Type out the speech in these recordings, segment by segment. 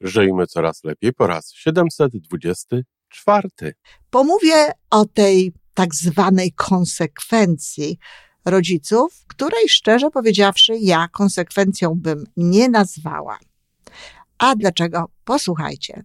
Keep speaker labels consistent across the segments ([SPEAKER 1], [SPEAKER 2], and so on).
[SPEAKER 1] Żyjmy coraz lepiej po raz 724.
[SPEAKER 2] Pomówię o tej tak zwanej konsekwencji rodziców, której szczerze powiedziawszy ja konsekwencją bym nie nazwała. A dlaczego? Posłuchajcie.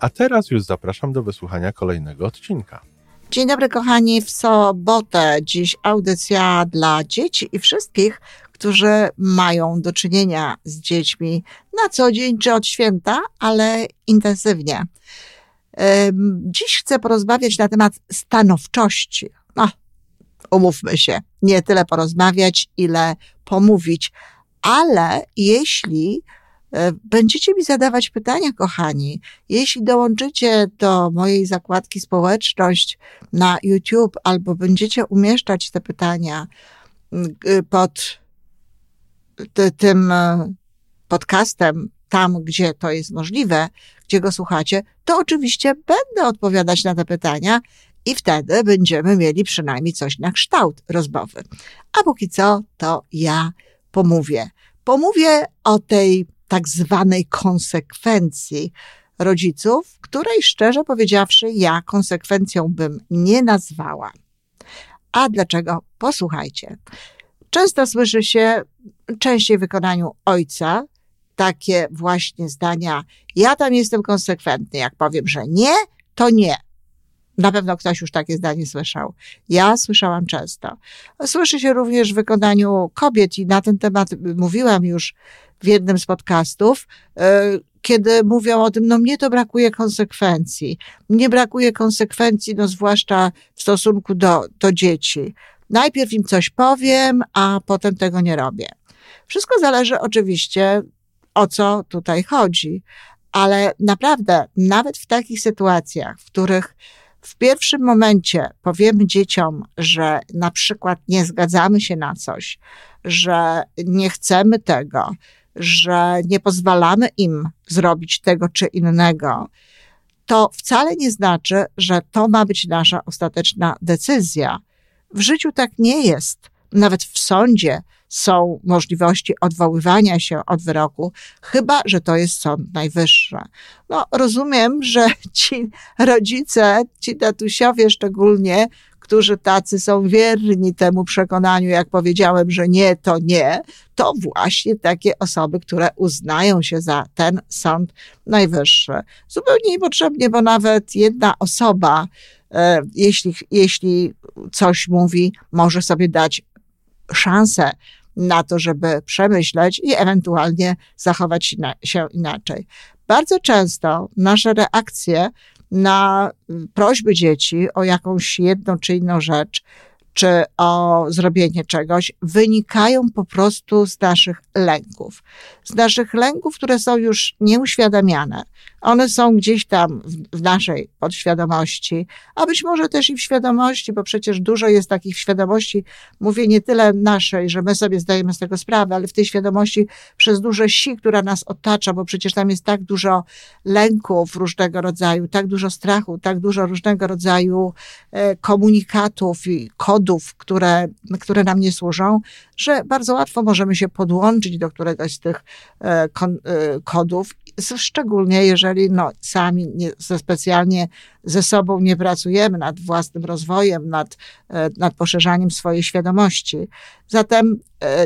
[SPEAKER 1] A teraz już zapraszam do wysłuchania kolejnego odcinka.
[SPEAKER 2] Dzień dobry, kochani. W sobotę dziś audycja dla dzieci i wszystkich, którzy mają do czynienia z dziećmi na co dzień czy od święta, ale intensywnie. Dziś chcę porozmawiać na temat stanowczości. No, umówmy się, nie tyle porozmawiać, ile pomówić, ale jeśli będziecie mi zadawać pytania, kochani. Jeśli dołączycie do mojej zakładki społeczność na YouTube albo będziecie umieszczać te pytania pod tym e, podcastem, tam gdzie to jest możliwe, gdzie go słuchacie, to oczywiście będę odpowiadać na te pytania i wtedy będziemy mieli przynajmniej coś na kształt rozmowy. A póki co, to ja pomówię. Pomówię o tej tak zwanej konsekwencji rodziców, której szczerze powiedziawszy ja konsekwencją bym nie nazwała. A dlaczego? Posłuchajcie. Często słyszy się, częściej w wykonaniu ojca, takie właśnie zdania: Ja tam jestem konsekwentny. Jak powiem, że nie, to nie. Na pewno ktoś już takie zdanie słyszał. Ja słyszałam często. Słyszy się również w wykonaniu kobiet i na ten temat mówiłam już w jednym z podcastów, e, kiedy mówią o tym, no mnie to brakuje konsekwencji. Mnie brakuje konsekwencji, no zwłaszcza w stosunku do, do dzieci. Najpierw im coś powiem, a potem tego nie robię. Wszystko zależy oczywiście, o co tutaj chodzi, ale naprawdę, nawet w takich sytuacjach, w których w pierwszym momencie powiemy dzieciom, że na przykład nie zgadzamy się na coś, że nie chcemy tego, że nie pozwalamy im zrobić tego czy innego, to wcale nie znaczy, że to ma być nasza ostateczna decyzja. W życiu tak nie jest. Nawet w sądzie są możliwości odwoływania się od wyroku, chyba że to jest Sąd Najwyższy. No, rozumiem, że ci rodzice, ci tatusiowie szczególnie, którzy tacy są wierni temu przekonaniu, jak powiedziałem, że nie, to nie, to właśnie takie osoby, które uznają się za ten Sąd Najwyższy. Zupełnie niepotrzebnie, bo nawet jedna osoba, e, jeśli, jeśli coś mówi, może sobie dać szansę na to, żeby przemyśleć i ewentualnie zachować się inaczej. Bardzo często nasze reakcje na prośby dzieci o jakąś jedną czy inną rzecz czy o zrobienie czegoś, wynikają po prostu z naszych lęków. Z naszych lęków, które są już nieuświadamiane. One są gdzieś tam w, w naszej podświadomości, a być może też i w świadomości, bo przecież dużo jest takich świadomości, mówię nie tyle naszej, że my sobie zdajemy z tego sprawę, ale w tej świadomości przez duże si, która nas otacza, bo przecież tam jest tak dużo lęków różnego rodzaju, tak dużo strachu, tak dużo różnego rodzaju e, komunikatów i kodów, które, które nam nie służą, że bardzo łatwo możemy się podłączyć do któregoś z tych e, e, kodów, szczególnie jeżeli no, sami nie, specjalnie ze sobą nie pracujemy nad własnym rozwojem, nad, e, nad poszerzaniem swojej świadomości. Zatem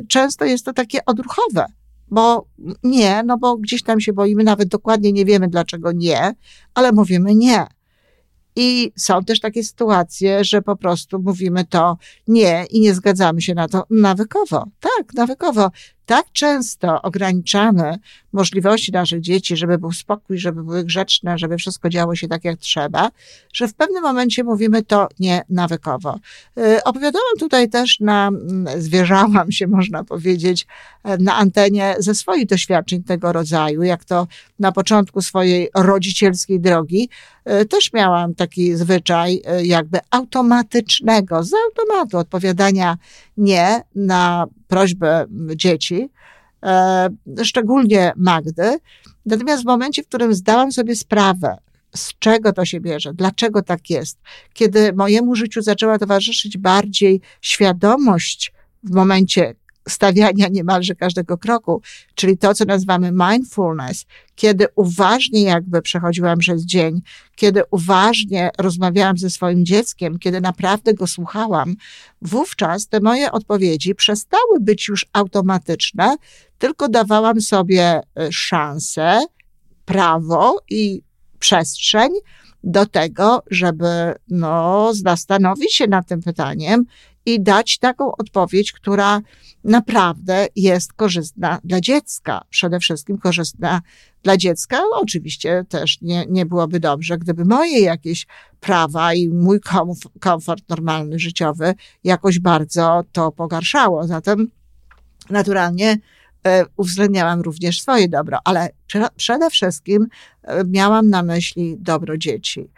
[SPEAKER 2] często jest to takie odruchowe bo nie, no bo gdzieś tam się boimy, nawet dokładnie nie wiemy dlaczego nie, ale mówimy nie. I są też takie sytuacje, że po prostu mówimy to nie i nie zgadzamy się na to nawykowo. Tak, nawykowo. Tak często ograniczamy możliwości naszych dzieci, żeby był spokój, żeby były grzeczne, żeby wszystko działo się tak jak trzeba, że w pewnym momencie mówimy to nie nawykowo. Y, opowiadałam tutaj też na, mm, zwierzałam się, można powiedzieć, na antenie ze swoich doświadczeń tego rodzaju, jak to na początku swojej rodzicielskiej drogi y, też miałam taki zwyczaj y, jakby automatycznego, z automatu odpowiadania nie na prośbę dzieci, e, szczególnie Magdy. Natomiast w momencie, w którym zdałam sobie sprawę, z czego to się bierze, dlaczego tak jest, kiedy mojemu życiu zaczęła towarzyszyć bardziej świadomość w momencie stawiania niemalże każdego kroku, czyli to, co nazywamy mindfulness, kiedy uważnie jakby przechodziłam przez dzień, kiedy uważnie rozmawiałam ze swoim dzieckiem, kiedy naprawdę go słuchałam, wówczas te moje odpowiedzi przestały być już automatyczne, tylko dawałam sobie e, szansę, prawo i przestrzeń do tego, żeby no, zastanowić się nad tym pytaniem i dać taką odpowiedź, która naprawdę jest korzystna dla dziecka. Przede wszystkim korzystna dla dziecka. No, oczywiście też nie, nie byłoby dobrze, gdyby moje jakieś prawa i mój komfort normalny, życiowy jakoś bardzo to pogarszało. Zatem naturalnie e, uwzględniałam również swoje dobro, ale przede wszystkim e, miałam na myśli dobro dzieci.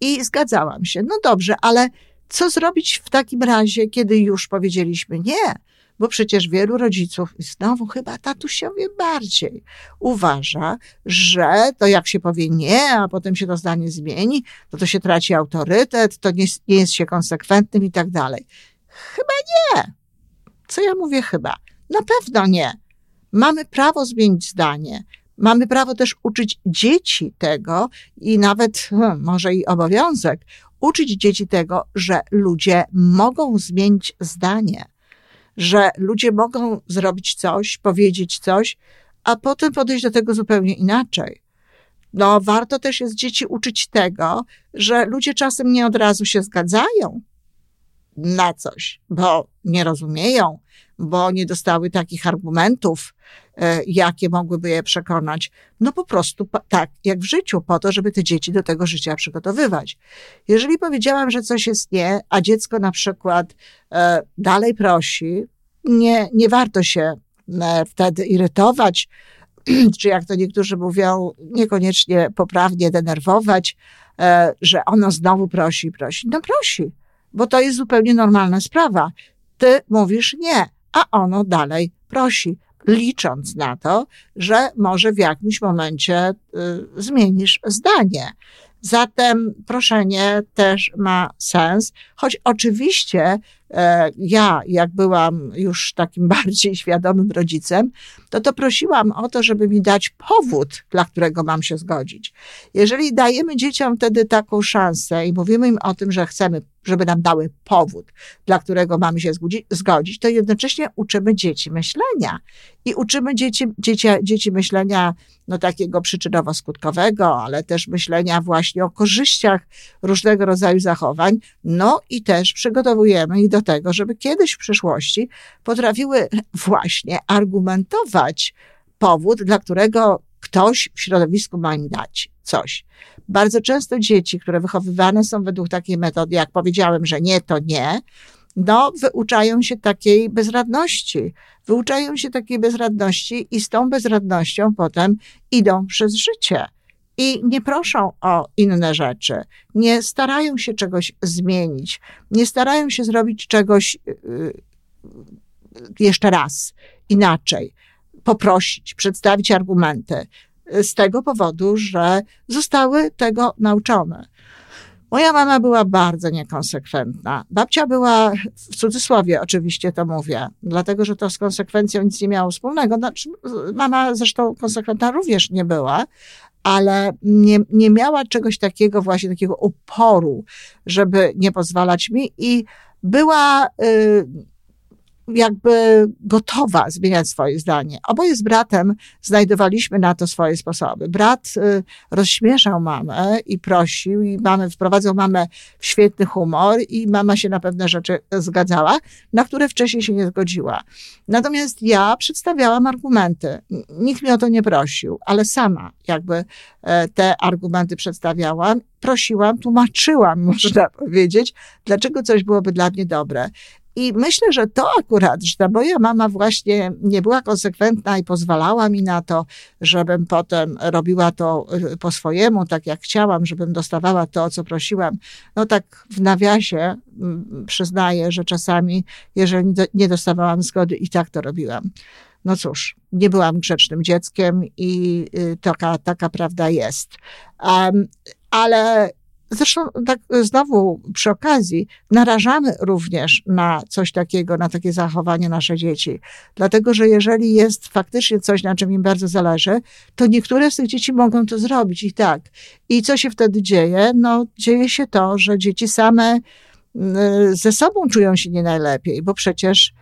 [SPEAKER 2] I zgadzałam się, no dobrze, ale co zrobić w takim razie, kiedy już powiedzieliśmy nie? Bo przecież wielu rodziców, i znowu chyba tatusiowie bardziej, uważa, że to jak się powie nie, a potem się to zdanie zmieni, to to się traci autorytet, to nie, nie jest się konsekwentnym i tak dalej. Chyba nie. Co ja mówię chyba? Na pewno nie. Mamy prawo zmienić zdanie. Mamy prawo też uczyć dzieci tego i nawet hmm, może i obowiązek uczyć dzieci tego, że ludzie mogą zmienić zdanie, że ludzie mogą zrobić coś, powiedzieć coś, a potem podejść do tego zupełnie inaczej. No, warto też jest dzieci uczyć tego, że ludzie czasem nie od razu się zgadzają na coś, bo nie rozumieją, bo nie dostały takich argumentów, e, jakie mogłyby je przekonać. No po prostu tak, jak w życiu, po to, żeby te dzieci do tego życia przygotowywać. Jeżeli powiedziałam, że coś jest nie, a dziecko na przykład e, dalej prosi, nie, nie warto się e, wtedy irytować, czy jak to niektórzy mówią, niekoniecznie poprawnie denerwować, że ono znowu prosi, prosi. No prosi, bo to jest zupełnie normalna sprawa. Ty mówisz nie, a ono dalej prosi, licząc na to, że może w jakimś momencie y, zmienisz zdanie. Zatem proszenie też ma sens, choć oczywiście ja, jak byłam już takim bardziej świadomym rodzicem, to to prosiłam o to, żeby mi dać powód, dla którego mam się zgodzić. Jeżeli dajemy dzieciom wtedy taką szansę i mówimy im o tym, że chcemy żeby nam dały powód, dla którego mamy się zgodzić, to jednocześnie uczymy dzieci myślenia. I uczymy dzieci, dzieci, dzieci myślenia no, takiego przyczynowo-skutkowego, ale też myślenia właśnie o korzyściach różnego rodzaju zachowań. No i też przygotowujemy ich do tego, żeby kiedyś w przyszłości potrafiły właśnie argumentować powód, dla którego ktoś w środowisku ma im dać coś. Bardzo często dzieci, które wychowywane są według takiej metody, jak powiedziałem, że nie, to nie, no, wyuczają się takiej bezradności. Wyuczają się takiej bezradności i z tą bezradnością potem idą przez życie. I nie proszą o inne rzeczy, nie starają się czegoś zmienić, nie starają się zrobić czegoś yy, jeszcze raz, inaczej, poprosić, przedstawić argumenty z tego powodu, że zostały tego nauczone. Moja mama była bardzo niekonsekwentna. Babcia była, w cudzysłowie oczywiście to mówię, dlatego że to z konsekwencją nic nie miało wspólnego. Znaczy, mama zresztą konsekwentna również nie była, ale nie, nie miała czegoś takiego, właśnie takiego oporu, żeby nie pozwalać mi i była y, jakby gotowa zmieniać swoje zdanie. Oboje z bratem znajdowaliśmy na to swoje sposoby. Brat y, rozśmieszał mamę i prosił, i mamy, wprowadzał mamę w świetny humor, i mama się na pewne rzeczy zgadzała, na które wcześniej się nie zgodziła. Natomiast ja przedstawiałam argumenty. Nikt mnie o to nie prosił, ale sama jakby e, te argumenty przedstawiałam prosiłam, tłumaczyłam, można powiedzieć, dlaczego coś byłoby dla mnie dobre. I myślę, że to akurat, że ta moja mama właśnie nie była konsekwentna i pozwalała mi na to, żebym potem robiła to y, po swojemu, tak jak chciałam, żebym dostawała to, o co prosiłam. No tak w nawiasie mm, przyznaję, że czasami, jeżeli nie dostawałam zgody, i tak to robiłam. No cóż, nie byłam grzecznym dzieckiem i y, taka, taka prawda jest. Um, ale Zresztą tak znowu przy okazji narażamy również na coś takiego, na takie zachowanie nasze dzieci. Dlatego, że jeżeli jest faktycznie coś, na czym im bardzo zależy, to niektóre z tych dzieci mogą to zrobić i tak. I co się wtedy dzieje? No, dzieje się to, że dzieci same mm, ze sobą czują się nie najlepiej, bo przecież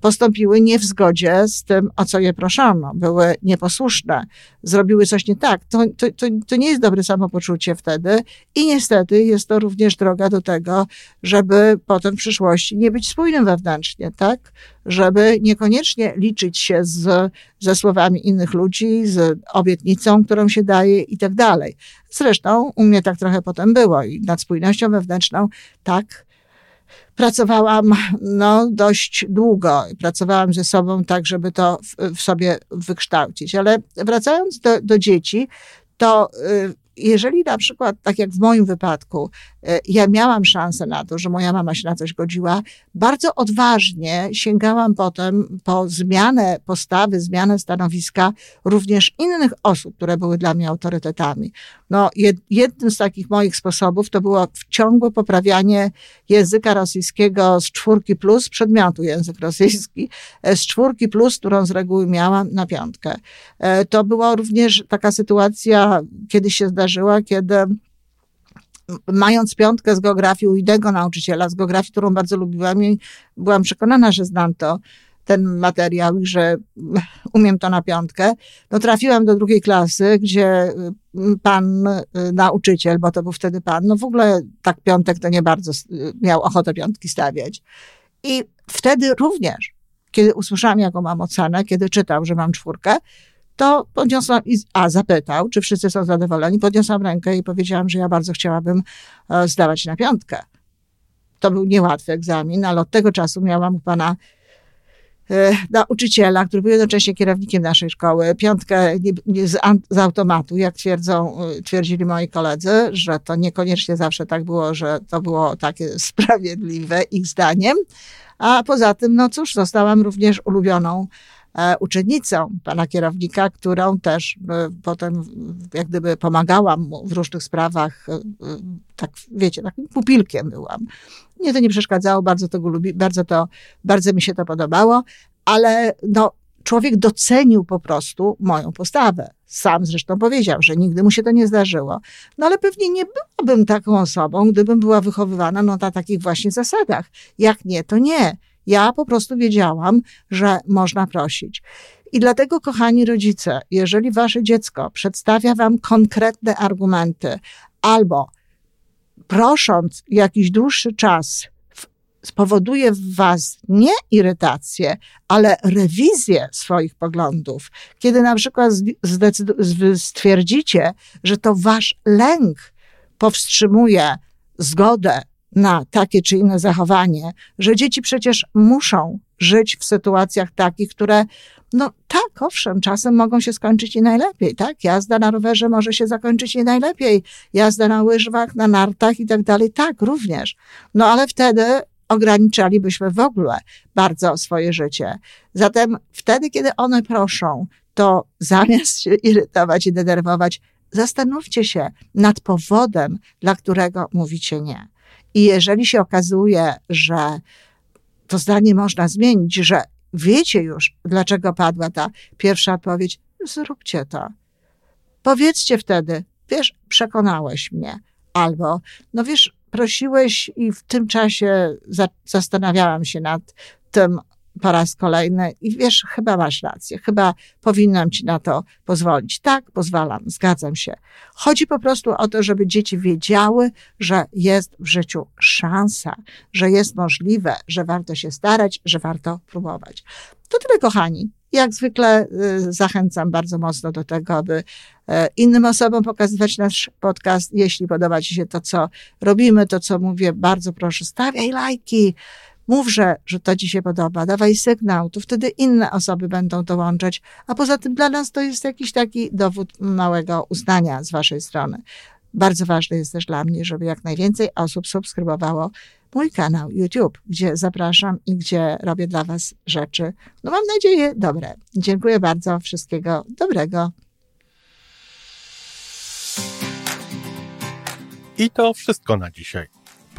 [SPEAKER 2] postąpiły nie w zgodzie z tym, o co je proszono, były nieposłuszne, zrobiły coś nie tak. To, to, to, to, nie jest dobre samopoczucie wtedy i niestety jest to również droga do tego, żeby potem w przyszłości nie być spójnym wewnętrznie, tak? Żeby niekoniecznie liczyć się z, ze słowami innych ludzi, z obietnicą, którą się daje i tak dalej. Zresztą u mnie tak trochę potem było i nad spójnością wewnętrzną tak pracowałam no, dość długo. Pracowałam ze sobą tak, żeby to w, w sobie wykształcić. Ale wracając do, do dzieci, to y, jeżeli na przykład, tak jak w moim wypadku, e, ja miałam szansę na to, że moja mama się na coś godziła, bardzo odważnie sięgałam potem po zmianę postawy, zmianę stanowiska również innych osób, które były dla mnie autorytetami. No, jednym z takich moich sposobów to było ciągłe poprawianie języka rosyjskiego z czwórki plus, przedmiotu język rosyjski, e, z czwórki plus, którą z reguły miałam, na piątkę. E, to była również taka sytuacja, kiedy się zdarzyło, zdarzyła, kiedy mając piątkę z geografii u innego nauczyciela, z geografii, którą bardzo lubiłam i byłam przekonana, że znam to, ten materiał że umiem to na piątkę, no trafiłam do drugiej klasy, gdzie pan y, nauczyciel, bo to był wtedy pan, no w ogóle tak piątek to nie bardzo miał ochotę piątki stawiać. I wtedy również, kiedy usłyszałam, jaką mam ocenę, kiedy czytał, że mam czwórkę, to podniosłam, a zapytał, czy wszyscy są zadowoleni, podniosłam rękę i powiedziałam, że ja bardzo chciałabym e, zdawać na piątkę. To był niełatwy egzamin, ale od tego czasu miałam u pana e, nauczyciela, który był jednocześnie kierownikiem naszej szkoły, piątkę z, z, automatu, jak twierdzą, e, twierdzili moi koledzy, że to niekoniecznie zawsze tak było, że to było takie sprawiedliwe ich zdaniem. A poza tym, no cóż, zostałam również ulubioną uczennicą pana kierownika, którą też e, potem jak gdyby pomagałam mu w różnych sprawach, e, tak wiecie, takim pupilkiem byłam. Mnie to nie przeszkadzało, bardzo to lubi, bardzo to, bardzo mi się to podobało, ale no, człowiek docenił po prostu moją postawę. Sam zresztą powiedział, że nigdy mu się to nie zdarzyło. No ale pewnie nie byłabym taką osobą, gdybym była wychowywana no, na takich właśnie zasadach. Jak nie, to nie. Ja po prostu wiedziałam, że można prosić. I dlatego, kochani rodzice, jeżeli wasze dziecko przedstawia wam konkretne argumenty albo prosząc jakiś dłuższy czas spowoduje w was nie irytację, ale rewizję swoich poglądów, kiedy na przykład stwierdzicie, że to wasz lęk powstrzymuje zgodę na takie czy inne zachowanie, że dzieci przecież muszą żyć w sytuacjach takich, które, no tak, owszem, czasem mogą się skończyć i najlepiej, tak? Jazda na rowerze może się zakończyć i najlepiej, jazda na łyżwach, na nartach i tak dalej, tak, również. No ale wtedy ograniczalibyśmy w ogóle bardzo swoje życie. Zatem wtedy, kiedy one proszą, to zamiast się irytować i denerwować, zastanówcie się nad powodem, dla którego mówicie nie. I jeżeli się okazuje, że to zdanie można zmienić, że wiecie już, dlaczego padła ta pierwsza odpowiedź, zróbcie to. Powiedzcie wtedy, wiesz, przekonałeś mnie. Albo, no wiesz, prosiłeś i w tym czasie za, zastanawiałam się nad tym, po raz kolejny i wiesz, chyba masz rację, chyba powinnam ci na to pozwolić. Tak, pozwalam, zgadzam się. Chodzi po prostu o to, żeby dzieci wiedziały, że jest w życiu szansa, że jest możliwe, że warto się starać, że warto próbować. To tyle, kochani. Jak zwykle y, zachęcam bardzo mocno do tego, aby y, innym osobom pokazywać nasz podcast. Jeśli podoba Ci się to, co robimy, to co mówię, bardzo proszę, stawiaj lajki, Mów, że, że to ci się podoba, dawaj sygnał, to wtedy inne osoby będą dołączać. A poza tym dla nas to jest jakiś taki dowód małego uznania z waszej strony. Bardzo ważne jest też dla mnie, żeby jak najwięcej osób subskrybowało mój kanał YouTube, gdzie zapraszam i gdzie robię dla Was rzeczy, no mam nadzieję, dobre. Dziękuję bardzo, wszystkiego dobrego.
[SPEAKER 1] I to wszystko na dzisiaj.